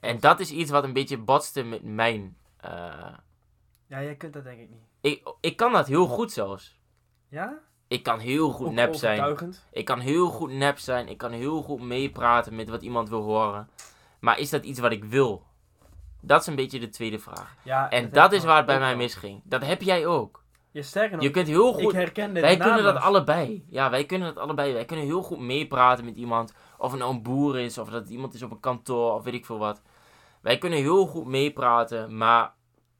En dat is iets wat een beetje botste met mijn... eh, Ja, jij kunt dat denk ik niet. ik, ik kan dat heel goed zelfs. Ja? Ik kan heel goed Ook nep zijn. Ik kan heel goed nep zijn. Ik kan heel goed meepraten met wat iemand wil horen. Maar is dat iets wat ik wil? Dat is een beetje de tweede vraag. Ja, En dat ik is waar het bij mij misging. Dat heb jij ook. Ja, sterker nog, Je kunt heel ik goed. herken dit Wij kunnen dat allebei. Ja, wij kunnen dat allebei. Wij kunnen heel goed meepraten met iemand. Of het nou een boer is, of dat het iemand is op een kantoor, of weet ik veel wat. Wij kunnen heel goed meepraten, maar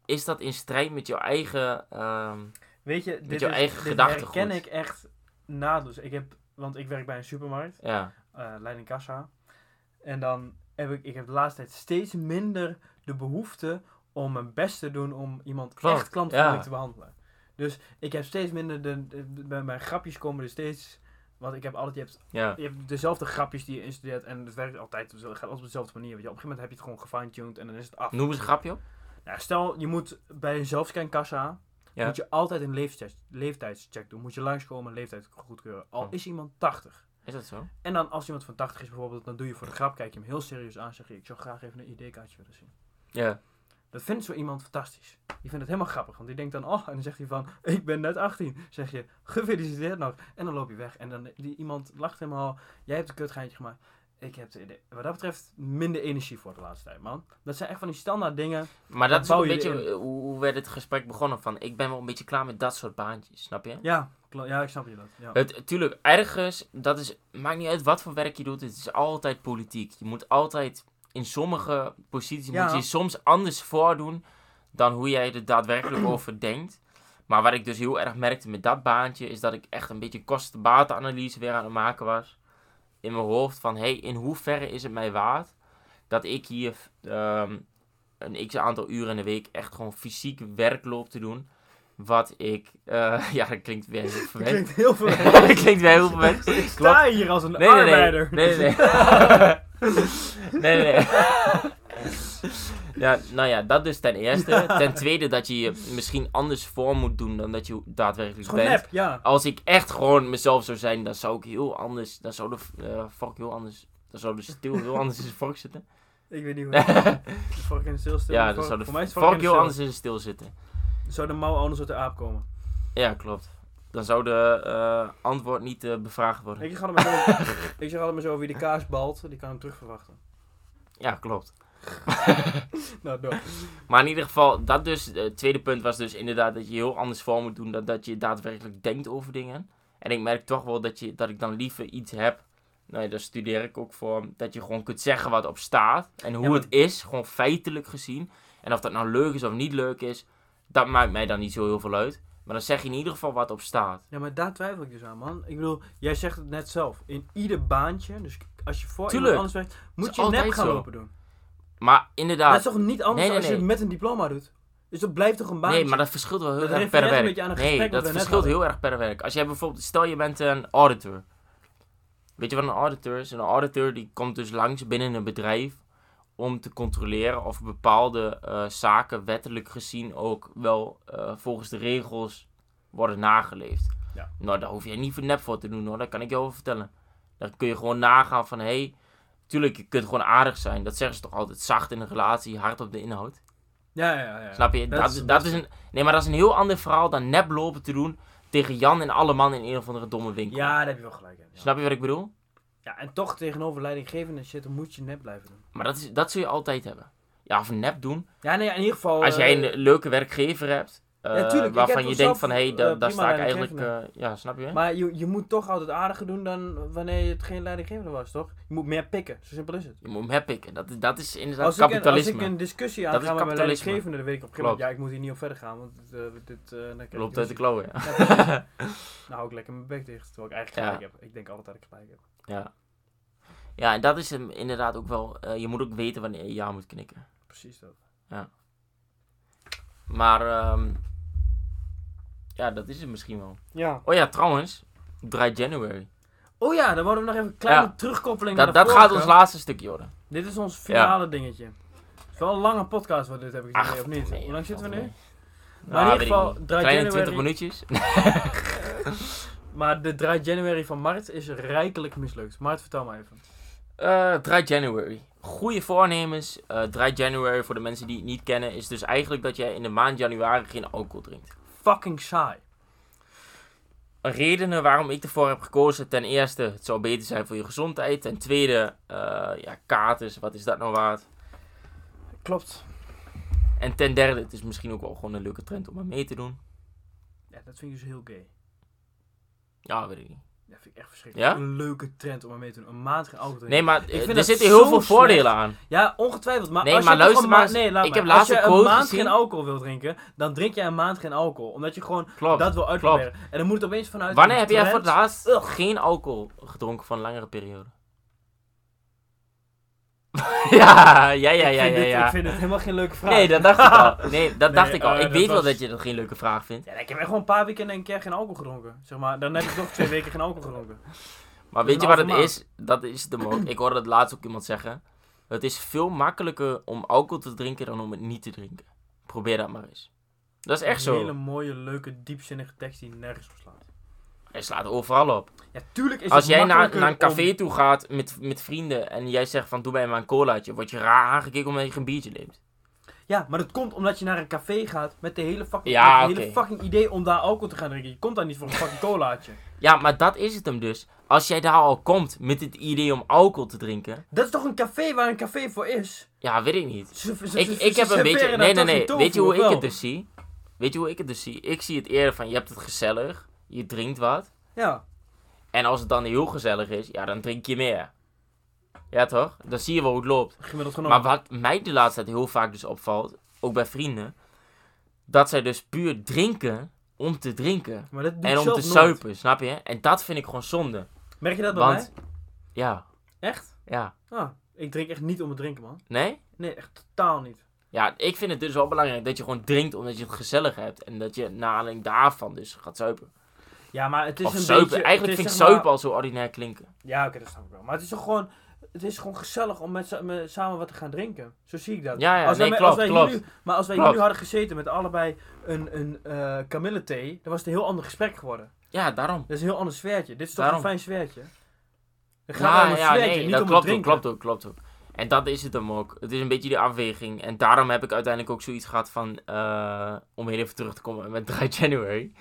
is dat in strijd met jouw eigen. ehm, Weet je, dit, jouw is, eigen gedachtegoed. herken ik echt naadloos. Ik heb, want ik werk bij een supermarkt, ja, eh leiding kassa. En dan heb ik, ik heb de laatste tijd steeds minder de behoefte om mijn best te doen om iemand Klopt, echt klantvriendelijk ja. te behandelen. Dus ik heb steeds minder, de, bij mijn grapjes komen er steeds, want ik heb altijd, je hebt ja. je hebt dezelfde grapjes die je instudeert en het werkt altijd, het gaat altijd op dezelfde manier. Weet je. Op een gegeven moment heb je het gewoon gefine-tuned en dan is het af. Noem eens een grapje op. Nou, stel, je moet bij een zelfscankassa, Ja. moet je altijd een leeftijd, leeftijdscheck doen. Moet je langskomen, leeftijd goedkeuren. Al Oh. is iemand 80. Is dat zo? En dan als iemand van 80 is bijvoorbeeld, dan doe je voor de grap, kijk je hem heel serieus aan, zeg je, ik zou graag even een ID-kaartje willen zien. Ja. Dat vindt zo iemand fantastisch. Die vindt het helemaal grappig, want die denkt dan, oh, en dan zegt hij van, ik ben net 18. Zeg je, gefeliciteerd nog. En dan loop je weg. En dan, die iemand lacht helemaal, jij hebt een kutgeintje gemaakt. Ik heb, de, wat dat betreft, minder energie voor de laatste tijd, man. Dat zijn echt van die standaard dingen. Maar dat is bouw een je beetje. Hoe, werd het gesprek begonnen? Van ik ben wel een beetje klaar met dat soort baantjes, snap je? Ja, ja ik snap je dat. Ja. Het, tuurlijk, ergens, dat is, maakt niet uit wat voor werk je doet, het is altijd politiek. Je moet altijd in sommige posities Ja. moet je je soms anders voordoen dan hoe jij er daadwerkelijk over denkt. Maar wat ik dus heel erg merkte met dat baantje, is dat ik echt een beetje kosten-batenanalyse weer aan het maken was. In mijn hoofd van, hey, in hoeverre is het mij waard dat ik hier ehm, een x aantal uren in de week echt gewoon fysiek werk loop te doen. Wat ik, eh, ja, dat klinkt weer heel verwend. klinkt heel veel. dat klinkt weer heel verwend. Ik sta hier als een nee. arbeider. Nee, nee, nee. nee, nee, nee. Ja, nou ja, dat dus ten eerste. Ten tweede dat je je misschien anders voor moet doen dan dat je daadwerkelijk bent. nep, ja. Als ik echt gewoon mezelf zou zijn, dan zou ik heel anders, dan zou de eh vork heel anders, dan zou de stil heel anders in zijn vork zitten. Ik weet niet hoe de vork in de stil stil. ja, de dan zou de de vork de heel anders in zijn stil zitten. Zou de mouw anders uit de aap komen. Ja, klopt. Dan zou de eh, antwoord niet eh, bevraagd worden. Ik zeg altijd maar zo, ik zeg altijd maar zo wie de kaas balt, die kan hem terug verwachten. Ja, klopt. Nou, door. Maar in ieder geval, dat dus, eh, het tweede punt was dus inderdaad dat je heel anders voor moet doen dan dat je daadwerkelijk denkt over dingen. En ik merk toch wel dat, je, dat ik dan liever iets heb, nou ja, daar studeer ik ook voor, dat je gewoon kunt zeggen wat op staat. En hoe Ja, maar- het is, gewoon feitelijk gezien. En of dat nou leuk is of niet leuk is, dat maakt mij dan niet zo heel veel uit. Maar dan zeg je in ieder geval wat op staat. Ja, maar daar twijfel ik dus aan, man. Ik bedoel, jij zegt het net zelf. In ieder baantje, dus als je voor Tuurlijk. iemand anders werkt, moet je nep gaan zo. lopen doen. Maar inderdaad, Dat is toch niet anders Nee, nee, als je nee. het met een diploma doet? Dus dat blijft toch een baantje? Nee, maar dat verschilt wel heel Dat erg per een werk. het Nee, dat verschilt heel erg per werk. Als jij bijvoorbeeld, stel je bent een auditor. Weet je wat een auditor is? Een auditor die komt dus langs binnen een bedrijf om te controleren of bepaalde eh, zaken wettelijk gezien ook wel eh, volgens de regels worden nageleefd. Ja. Nou, daar hoef je niet voor nep voor te doen hoor, dat kan ik je over vertellen. Dan kun je gewoon nagaan van, hé, hey, tuurlijk, je kunt gewoon aardig zijn. Dat zeggen ze toch altijd, zacht in een relatie, hard op de inhoud. Ja, ja, ja. Snap je? Dat Dat, is dat, is een, nee, maar dat is een heel ander verhaal dan nep lopen te doen tegen Jan en alle man in een of andere domme winkel. Ja, daar heb je wel gelijk in. Ja. Snap je wat ik bedoel? Ja, en toch tegenover leidinggevende shit, dan moet je nep blijven doen. Maar dat, is, dat zul je altijd hebben. Ja, of nep doen. Ja, nee, in ieder geval... Als jij eh, een leuke werkgever hebt, eh, Ja, tuurlijk, ik waarvan je denkt van, hé, hey, eh, da- daar sta ik eigenlijk... eh, ja, snap je? Maar je, je moet toch altijd aardiger doen dan wanneer je het geen leidinggevende was, toch? Je moet meer pikken, zo simpel is het. Je moet hem pikken. Dat, is- dat is inderdaad Als ik, een, als kapitalisme. ik een discussie Dat aanga is met mijn kapitalisme. leidinggevende, dan weet ik op een gegeven moment, ja, ik moet hier niet op verder gaan, want dit, eh, dit eh, dan ik Loopt uit de klauwen, ja. Nou, ik lekker mijn bek dicht, terwijl ik eigenlijk gelijk heb. Ik denk altijd dat ik gelijk heb. Ja. Ja, en dat is hem inderdaad ook wel... eh, je moet ook weten wanneer je ja moet knikken. Precies dat. Maar, ehm, ja, dat is het misschien wel. Ja. Oh ja, trouwens, Dry January. Oh ja, dan worden we nog even een kleine Ja. terugkoppeling naar Dat, dat gaat ons laatste stukje worden. Dit is ons finale dingetje. Het is wel een lange podcast wat dit heb ik gezien, of niet? nee, Hoe lang zitten we nu? Maar in Nou, ieder geval. Dry January- 20 minuutjes. Maar de Dry January van Mart is rijkelijk mislukt. Mart, vertel maar even. Eh Dry January. Goede voornemens. Eh Dry January, voor de mensen die het niet kennen, is dus eigenlijk dat jij in de maand januari geen alcohol drinkt. Fucking saai. Redenen waarom ik ervoor heb gekozen. Ten eerste, het zou beter zijn voor je gezondheid. Ten tweede, eh ja, katers, wat is dat nou waard? Klopt. En ten derde, het is misschien ook wel gewoon een leuke trend om aan mee te doen. Ja, dat vind ik dus heel gay. Ja, weet ik niet. Dat vind ik echt verschrikkelijk. Ja? Een leuke trend om aan mee te doen. Een maand geen alcohol Nee, drinken. maar Ik eh, vind er zitten heel veel slecht. voordelen aan. Ja, ongetwijfeld. Maar Nee, als maar je luister een maar nee, laat Ik maar. heb laatst Als je een maand gezien. geen alcohol wil drinken, dan drink je een maand geen alcohol. Omdat je gewoon Klopt. dat wil uitproberen. En dan moet het opeens vanuit Wanneer heb jij voor het laatst geen alcohol gedronken voor een langere periode? Ja, ja, ja, ja, ja, ja. Ik vind het helemaal geen leuke vraag. Nee, dat dacht ik al. Nee, dat Nee, dacht ik al. eh, ik weet wel dat je dat geen leuke vraag vindt. Ja, ik heb echt gewoon een paar weekenden een keer geen alcohol gedronken. Zeg maar, dan heb ik nog twee weken geen alcohol gedronken. Maar weet je wat het is? Dat is hem ook. Ik hoorde het laatst ook iemand zeggen. Het is veel makkelijker om alcohol te drinken dan om het niet te drinken. Probeer dat maar eens. Dat is echt Een hele zo. mooie, leuke, diepzinnige tekst die nergens op slaat. Hij slaat overal op. Ja, tuurlijk is Als jij naar, naar een café om- toe gaat met, met vrienden en jij zegt van doe mij maar een colaatje, word je raar aangekeken omdat je geen biertje neemt. Ja, maar dat komt omdat je naar een café gaat met de hele fucking, Ja, hele fucking idee om daar alcohol te gaan drinken. Je komt daar niet voor een fucking colaatje. Ja, maar dat is het hem dus. Als jij daar al komt met het idee om alcohol te drinken, Dat is toch een café waar een café voor is? ja, weet ik niet. Ze, ze, Ik, ze- ik heb een beetje. Nee, nee, nee. Weet je hoe ik het dus zie? Weet je hoe ik het dus zie? Ik zie het eerder van je hebt het gezellig, je drinkt wat. Ja. En als het dan heel gezellig is, ja, dan drink je meer. Ja, toch? Dan zie je wel hoe het loopt. Gemiddeld genomen. Maar wat mij de laatste tijd heel vaak dus opvalt, ook bij vrienden, dat zij dus puur drinken om te drinken. Maar dat doe En om te suipen, snap je? En dat vind ik gewoon zonde. Merk je dat bij Want, mij? ja, Echt? ja. Ah, ik drink echt niet om het drinken, man. Nee? Nee, echt totaal niet. Ja, ik vind het dus wel belangrijk dat je gewoon drinkt omdat je het gezellig hebt. En dat je na aanleiding daarvan dus gaat suipen. Ja, maar het is Of een beetje... Eigenlijk vind ik zeg maar- suipen al zo ordinair klinken. Ja, oké, dat snap ik wel. Maar het is toch gewoon... Het is gewoon gezellig om met, sa- met- samen wat te gaan drinken. Zo zie ik dat. Ja, ja, Als wij nee, klopt, wij hier klopt. nu- maar als wij Klopt. hier nu hadden gezeten met allebei een, een eh kamillethee, dan was het een heel ander gesprek geworden. Ja, daarom. Dat is een heel ander sfeertje. Dit is toch Daarom. een fijn sfeertje? Het gaat Ja, om ja, sfeertje, nee, niet dat om klopt ook, drinken. klopt ook, klopt ook. En dat is het hem ook. Het is een beetje die afweging. En daarom heb ik uiteindelijk ook zoiets gehad van, eh, om heel even terug te komen met Dry January.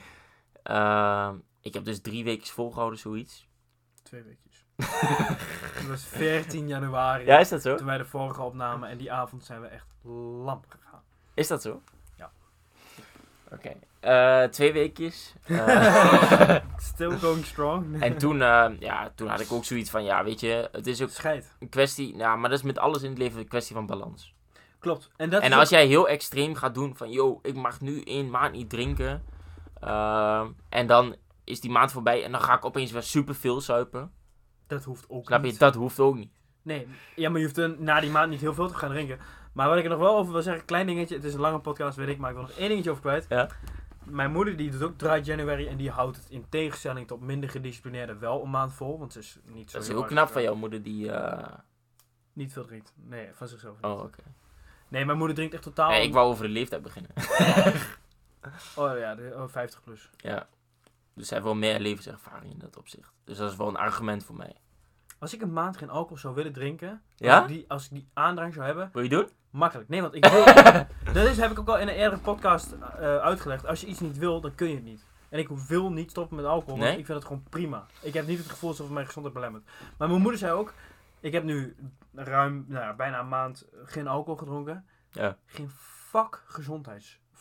Eh, ik heb dus drie weken volgehouden, zoiets. Twee weekjes. Het was 14 januari. Ja, is dat zo? Toen wij de vorige opnamen en die avond zijn we echt lamp gegaan. Is dat zo? Ja. Oké. Eh, twee weekjes. Still going strong. en toen, eh, ja, toen had ik ook zoiets van, ja, weet je, het is ook Scheid. een kwestie, nou, maar dat is met alles in het leven een kwestie van balans. Klopt. En, dat En als ook- jij heel extreem gaat doen van, yo, ik mag nu één maand niet drinken. Ehm, en dan is die maand voorbij en dan ga ik opeens weer superveel suipen. Dat hoeft ook Snap je? niet. Dat hoeft ook niet. Nee, ja, maar je hoeft na die maand niet heel veel te gaan drinken. Maar wat ik er nog wel over wil zeggen, klein dingetje. Het is een lange podcast, weet ik, maar ik wil nog één dingetje over kwijt. Ja. Mijn moeder die doet ook Dry January en die houdt het in tegenstelling tot minder gedisciplineerde wel een maand vol. Want ze is niet zo Dat is heel knap van jouw moeder die... eh, Niet veel drinkt. Nee, van zichzelf. Oh, oké. Nee, mijn moeder drinkt echt totaal... Nee, ik wou over de leeftijd beginnen. Oh ja, de, oh, 50 plus. ja. Dus zij heeft wel meer levenservaring in dat opzicht. Dus dat is wel een argument voor mij. Als ik een maand geen alcohol zou willen drinken, Ja? als, ik die, als ik die aandrang zou hebben, Wil je doen? makkelijk. Nee, want ik wil... dat is, heb ik ook al in een eerdere podcast eh, uitgelegd. Als je iets niet wil, dan kun je het niet. En ik wil niet stoppen met alcohol, want Nee? ik vind het gewoon prima. Ik heb niet het gevoel alsof het mijn gezondheid belemmert. Maar mijn moeder zei ook, ik heb nu ruim, nou ja, bijna een maand geen alcohol gedronken. Ja. Geen fuck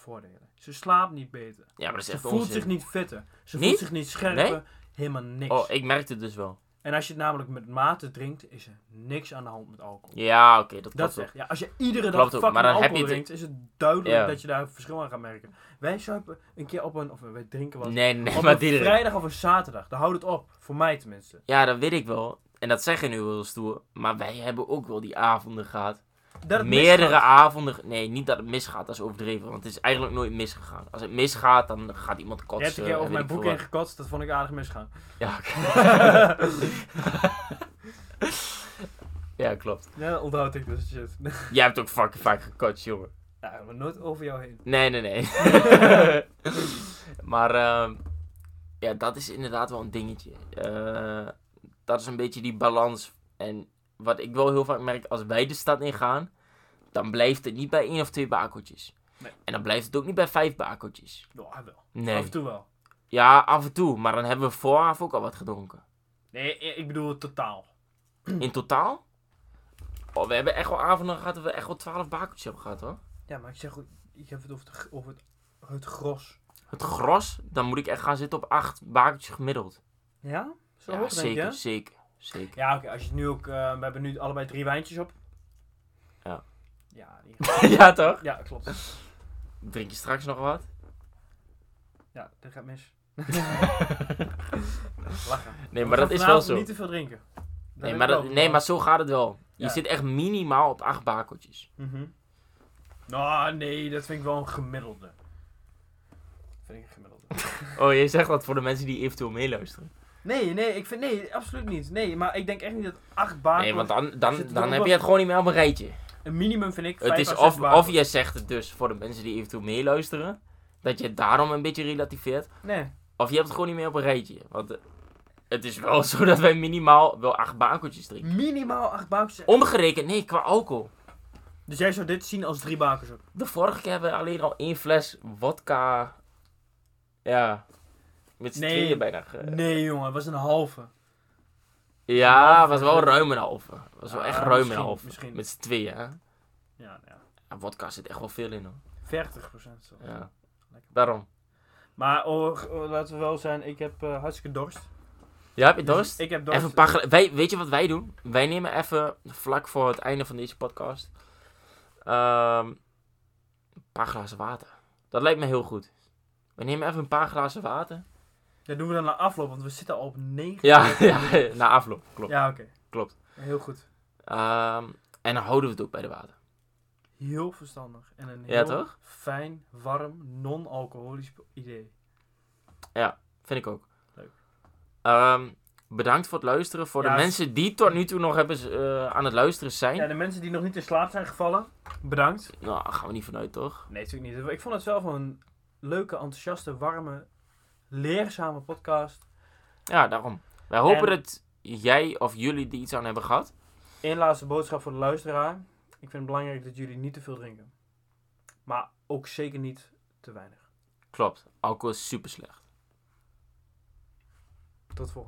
gezondheidsvoordelen. Ze slaapt niet beter. Ja, maar dat is Ze echt voelt onzin. zich niet fitter. Ze Niet? voelt zich niet scherper. Nee? Helemaal niks. Oh, ik merkte het dus wel. En als je het namelijk met mate drinkt, is er niks aan de hand met alcohol. Ja, oké, dat Dat klopt ja, Als je iedere dag Klopt ook, fucking maar dan heb alcohol je het- drinkt, is het duidelijk Ja. dat je daar een verschil aan gaat merken. Wij zuipen een keer op een, of wij drinken wat, Nee, nee, op maar een vrijdag of een zaterdag. Dan houdt het op. Voor mij tenminste. Ja, dat weet ik wel. En dat zeggen nu wel stoer. Maar wij hebben ook wel die avonden gehad. Meerdere misgaat. avonden. Nee, niet dat het misgaat, dat is overdreven. Want het is eigenlijk nooit misgegaan. Als het misgaat, dan gaat iemand Je kotsen. hebt een keer over mijn boek heen gekotst. Dat vond ik aardig misgaan. Ja, oké. ja, klopt. Ja, onthoud ik dus shit. Jij hebt ook fucking vaak gekotst, jongen. ja, maar nooit over jou heen. Nee, nee, nee. maar ehm, ja, dat is inderdaad wel een dingetje. Eh, dat is een beetje die balans. En wat ik wel heel vaak merk, als wij de stad ingaan, dan blijft het niet bij één of twee bakeltjes. Nee. En dan blijft het ook niet bij vijf bakeltjes. Ja, wel. Nee. Af en toe wel. Ja, af en toe. Maar dan hebben we vooraf ook al wat gedronken. Nee, ik bedoel totaal. In totaal? Oh, we hebben echt wel avonden gehad dat we echt wel twaalf bakeltjes hebben gehad, hoor. Ja, maar ik zeg, goed, ik heb het over, het, over het, het gros. Het gros, dan moet ik echt gaan zitten op acht bakeltjes gemiddeld. Ja? Zo ja, hoog, denk je? zeker, zeker. Ja, oké. als je nu ook... eh, we hebben nu allebei drie wijntjes op. Ja. Ja, die... ja, toch? ja klopt. Drink je straks nog wat? Ja, dat gaat mis. Lachen. Nee, maar dat is wel zo. niet te veel drinken. Dat Nee maar, dat, nee, maar zo gaat het wel. Je Ja. zit echt minimaal op acht bakeltjes. Mhm. Nou, nee, dat vind ik wel een gemiddelde. Vind ik een gemiddelde. Oh, je zegt dat voor de mensen die eventueel meeluisteren. Nee, nee, ik vind, nee, absoluut niet. Nee, maar ik denk echt niet dat acht baken... Nee, want dan, dan, dan heb je het gewoon niet meer op een rijtje. Een minimum vind ik Het is of, of je zegt het dus voor de mensen die eventueel meeluisteren. Dat je het daarom een beetje relativeert. Nee. Of je hebt het gewoon niet meer op een rijtje. Want eh, het is wel zo dat wij minimaal wel acht bakeltjes drinken. Minimaal acht bakens. Omgerekend, nee, qua alcohol. Dus jij zou dit zien als drie bakens ook? De vorige keer hebben we alleen al één fles vodka. Ja. Met z'n Nee. tweeën bijna. ge- Nee, jongen, het was een halve. Ja, halve was wel ruim een halve. Was wel echt ruim misschien, een halve. misschien. Met z'n tweeën, hè. Ja, ja. Ja, vodka zit echt wel veel in, hoor. 40% zo. Ja. Lekker. Daarom. Maar oh, oh, laten we wel zijn, ik heb eh, hartstikke dorst. Ja, heb je Dus dorst? ik heb dorst. Even een paar wij, weet je wat wij doen? Wij nemen even, vlak voor het einde van deze podcast, ehm, een paar glazen water. Dat lijkt me heel goed. We nemen even een paar glazen water. Ja, doen we dan na afloop, want we zitten al op 9. Ja, ja na afloop. Klopt. Ja, oké. Klopt. Heel goed. Ehm, en dan houden we het ook bij de water. Heel verstandig. En een Ja, heel toch? fijn, warm, non-alcoholisch idee. Vind ik ook. Leuk. Ehm, bedankt voor het luisteren. Voor Ja, de mensen die tot nu toe nog hebben, eh, aan het luisteren zijn. Ja, de mensen die nog niet in slaap zijn gevallen, bedankt. Nou, gaan we niet vanuit, toch? Nee, natuurlijk niet. Ik vond het zelf een leuke, enthousiaste, warme, leerzame podcast. Ja, daarom. Wij hopen En- dat jij of jullie er iets aan hebben gehad. Eén laatste boodschap voor de luisteraar. Ik vind het belangrijk dat jullie niet te veel drinken. Maar ook zeker niet te weinig. Klopt. Alcohol is super slecht. Tot volgende